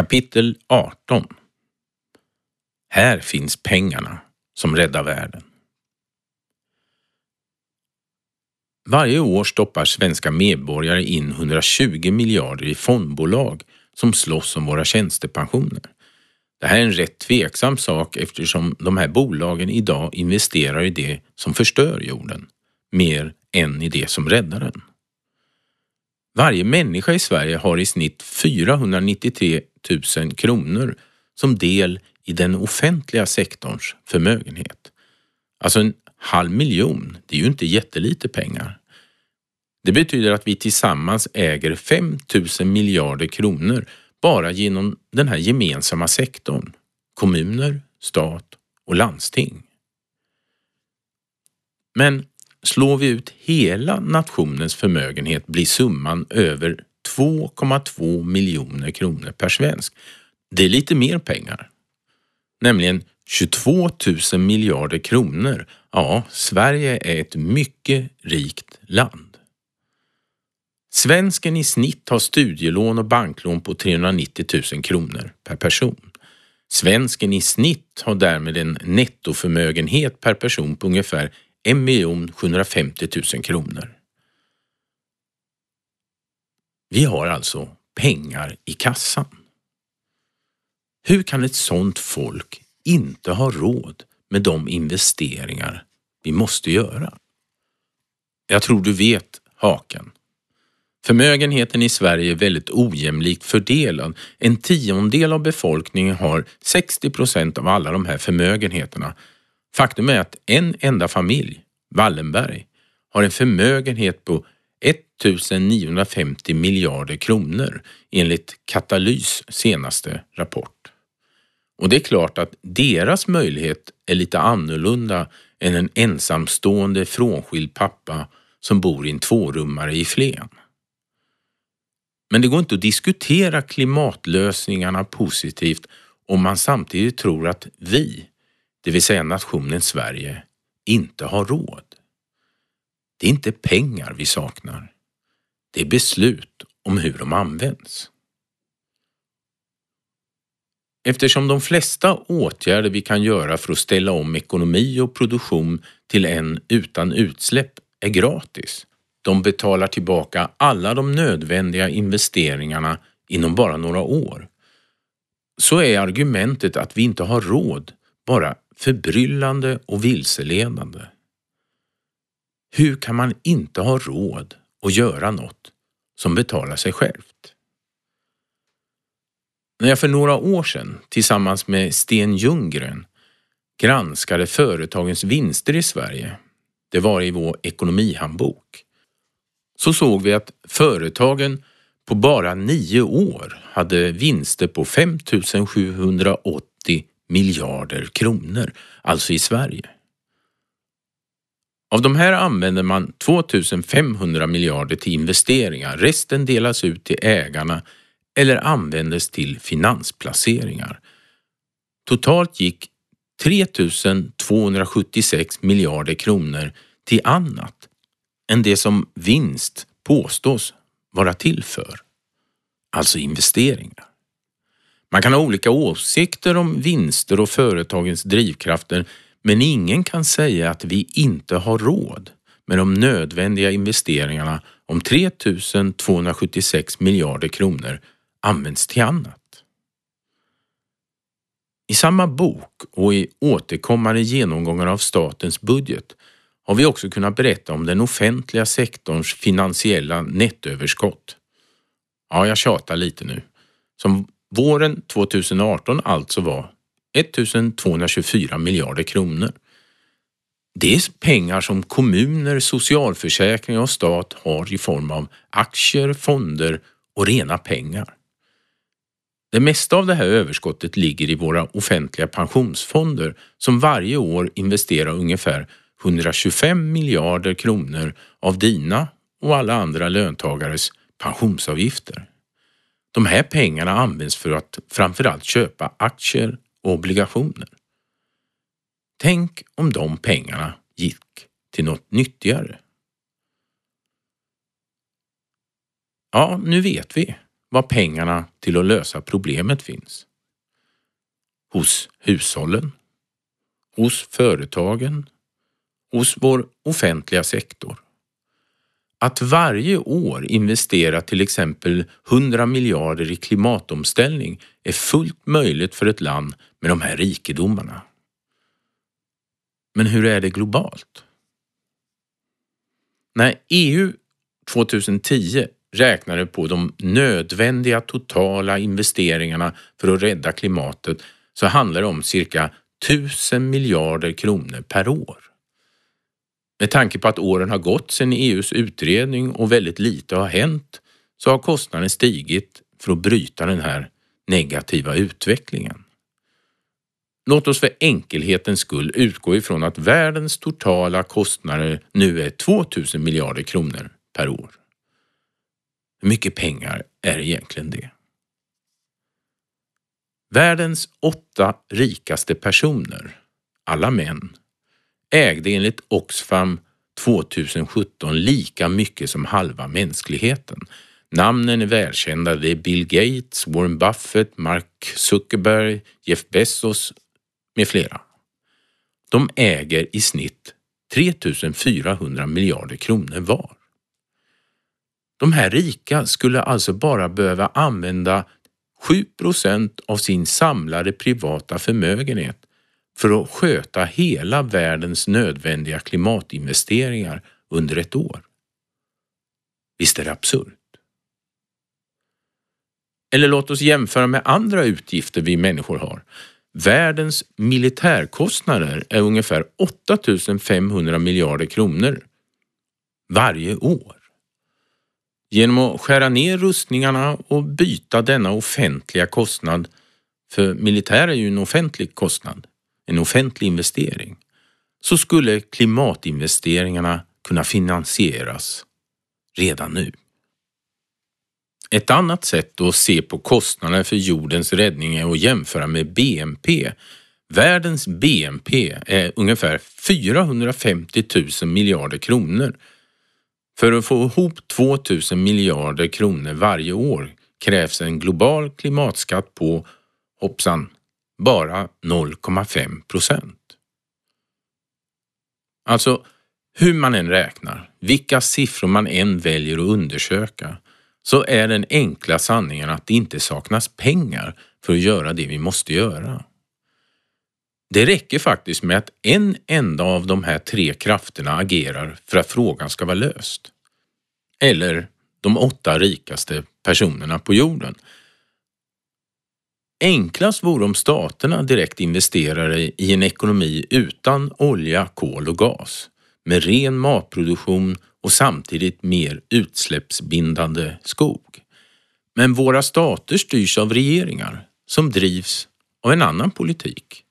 Kapitel 18 Här finns pengarna som räddar världen. Varje år stoppar svenska medborgare in 120 miljarder i fondbolag som slåss om våra tjänstepensioner. Det här är en rätt tveksam sak eftersom de här bolagen idag investerar i det som förstör jorden mer än i det som räddar den. Varje människa i Sverige har i snitt 493 000 kronor som del i den offentliga sektorns förmögenhet. Alltså en halv miljon, det är ju inte jättelite pengar. Det betyder att vi tillsammans äger 5 000 miljarder kronor bara genom den här gemensamma sektorn. Kommuner, stat och landsting. Men slår vi ut hela nationens förmögenhet blir summan över 2,2 miljoner kronor per svensk. Det är lite mer pengar. Nämligen 22 000 miljarder kronor. Ja, Sverige är ett mycket rikt land. Svensken i snitt har studielån och banklån på 390 000 kronor per person. Svensken i snitt har därmed en nettoförmögenhet per person på ungefär 1 750 000 kronor. Vi har alltså pengar i kassan. Hur kan ett sådant folk inte ha råd med de investeringar vi måste göra? Jag tror du vet haken. Förmögenheten i Sverige är väldigt ojämlikt fördelad. En tiondel av befolkningen har 60 procent av alla de här förmögenheterna. Faktum är att en enda familj, Wallenberg, har en förmögenhet på 1950 miljarder kronor enligt Katalys senaste rapport. Och det är klart att deras möjlighet är lite annorlunda än en ensamstående frånskild pappa som bor i en tvårummare i Flen. Men det går inte att diskutera klimatlösningarna positivt om man samtidigt tror att vi, det vill säga nationen Sverige, inte har råd. Det är inte pengar vi saknar. Det är beslut om hur de används. Eftersom de flesta åtgärder vi kan göra för att ställa om ekonomi och produktion till en utan utsläpp är gratis de betalar tillbaka alla de nödvändiga investeringarna inom bara några år. Så är argumentet att vi inte har råd bara förbryllande och vilseledande. Hur kan man inte ha råd att göra något som betalar sig självt? När jag för några år sedan tillsammans med Sten Ljunggren granskade företagens vinster i Sverige, det var i vår ekonomihandbok, så såg vi att företagen på bara nio år hade vinster på 5 780 miljarder kronor, alltså i Sverige. Av de här använder man 2500 miljarder till investeringar, resten delas ut till ägarna eller användes till finansplaceringar. Totalt gick 3276 miljarder kronor till annat än det som vinst påstås vara till för, alltså investeringar. Man kan ha olika åsikter om vinster och företagens drivkrafter men ingen kan säga att vi inte har råd med de nödvändiga investeringarna om 3 276 miljarder kronor används till annat. I samma bok och i återkommande genomgångar av statens budget har vi också kunnat berätta om den offentliga sektorns finansiella nettoöverskott. Ja, jag tjatar lite nu. Som våren 2018 alltså var 1224 miljarder kronor. Det är pengar som kommuner, socialförsäkringar och stat har i form av aktier, fonder och rena pengar. Det mesta av det här överskottet ligger i våra offentliga pensionsfonder som varje år investerar ungefär 125 miljarder kronor av dina och alla andra löntagares pensionsavgifter. De här pengarna används för att framförallt köpa aktier och obligationer. Tänk om de pengarna gick till något nyttigare. Ja, nu vet vi var pengarna till att lösa problemet finns. Hos hushållen, hos företagen, hos vår offentliga sektor. Att varje år investera till exempel 100 miljarder i klimatomställning är fullt möjligt för ett land med de här rikedomarna. Men hur är det globalt? När EU 2010 räknade på de nödvändiga totala investeringarna för att rädda klimatet så handlar det om cirka 1000 miljarder kronor per år. Med tanke på att åren har gått sedan EUs utredning och väldigt lite har hänt så har kostnaden stigit för att bryta den här negativa utvecklingen. Låt oss för enkelhetens skull utgå ifrån att världens totala kostnader nu är 2000 miljarder kronor per år. Hur mycket pengar är egentligen det? Världens åtta rikaste personer, alla män, ägde enligt Oxfam 2017 lika mycket som halva mänskligheten. Namnen är välkända. Det är Bill Gates, Warren Buffett, Mark Zuckerberg, Jeff Bezos med flera. De äger i snitt 3 400 miljarder kronor var. De här rika skulle alltså bara behöva använda 7 procent av sin samlade privata förmögenhet för att sköta hela världens nödvändiga klimatinvesteringar under ett år. Visst är det absurt? Eller låt oss jämföra med andra utgifter vi människor har. Världens militärkostnader är ungefär 8 500 miljarder kronor varje år. Genom att skära ner rustningarna och byta denna offentliga kostnad, för militär är ju en offentlig kostnad, en offentlig investering, så skulle klimatinvesteringarna kunna finansieras redan nu. Ett annat sätt att se på kostnaderna för jordens räddning är att jämföra med BNP. Världens BNP är ungefär 450 000 miljarder kronor. För att få ihop 2 000 miljarder kronor varje år krävs en global klimatskatt på, hoppsan, bara 0,5 procent. Alltså, hur man än räknar, vilka siffror man än väljer att undersöka, så är den enkla sanningen att det inte saknas pengar för att göra det vi måste göra. Det räcker faktiskt med att en enda av de här tre krafterna agerar för att frågan ska vara löst. Eller de åtta rikaste personerna på jorden. Enklast vore om staterna direkt investerade i en ekonomi utan olja, kol och gas, med ren matproduktion och samtidigt mer utsläppsbindande skog. Men våra stater styrs av regeringar som drivs av en annan politik.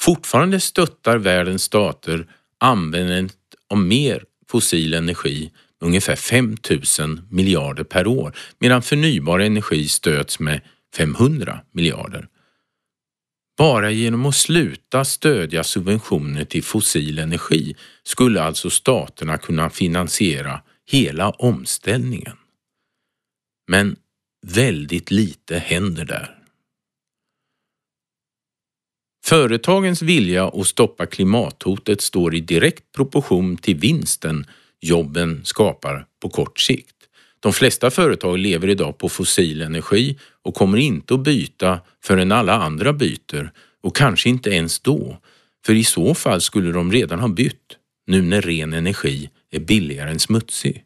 Fortfarande stöttar världens stater användandet av mer fossil energi med ungefär 5 000 miljarder per år medan förnybar energi stöds med 500 miljarder. Bara genom att sluta stödja subventioner till fossil energi skulle alltså staterna kunna finansiera hela omställningen. Men väldigt lite händer där. Företagens vilja att stoppa klimathotet står i direkt proportion till vinsten jobben skapar på kort sikt. De flesta företag lever idag på fossil energi och kommer inte att byta förrän alla andra byter och kanske inte ens då, för i så fall skulle de redan ha bytt nu när ren energi är billigare än smutsig.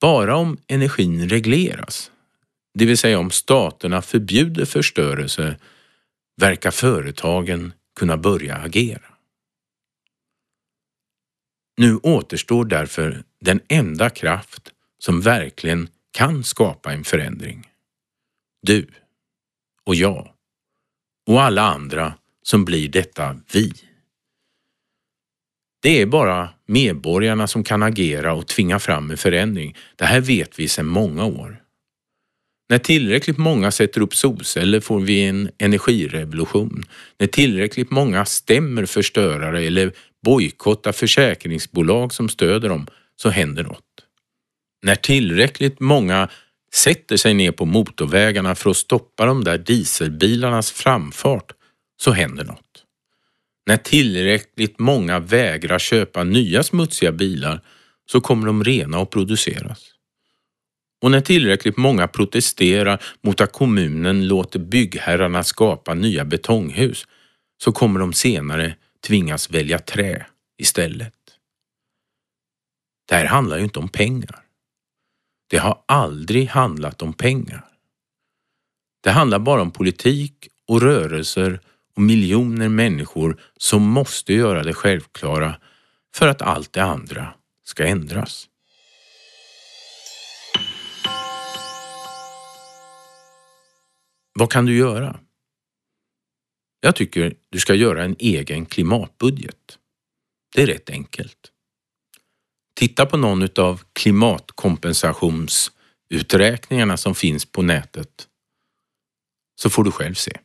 Bara om energin regleras, det vill säga om staterna förbjuder förstörelse, verkar företagen kunna börja agera. Nu återstår därför den enda kraft som verkligen kan skapa en förändring. Du och jag och alla andra som blir detta vi. Det är bara medborgarna som kan agera och tvinga fram en förändring. Det här vet vi sedan många år. När tillräckligt många sätter upp solceller får vi en energirevolution. När tillräckligt många stämmer förstörare eller bojkottar försäkringsbolag som stöder dem så händer något. När tillräckligt många sätter sig ner på motorvägarna för att stoppa de där dieselbilarnas framfart så händer något. När tillräckligt många vägrar köpa nya smutsiga bilar så kommer de rena att produceras. Och när tillräckligt många protesterar mot att kommunen låter byggherrarna skapa nya betonghus så kommer de senare tvingas välja trä istället. Det här handlar ju inte om pengar. Det har aldrig handlat om pengar. Det handlar bara om politik och rörelser och miljoner människor som måste göra det självklara för att allt det andra ska ändras. Vad kan du göra? Jag tycker du ska göra en egen klimatbudget. Det är rätt enkelt. Titta på någon av klimatkompensationsuträkningarna som finns på nätet så får du själv se.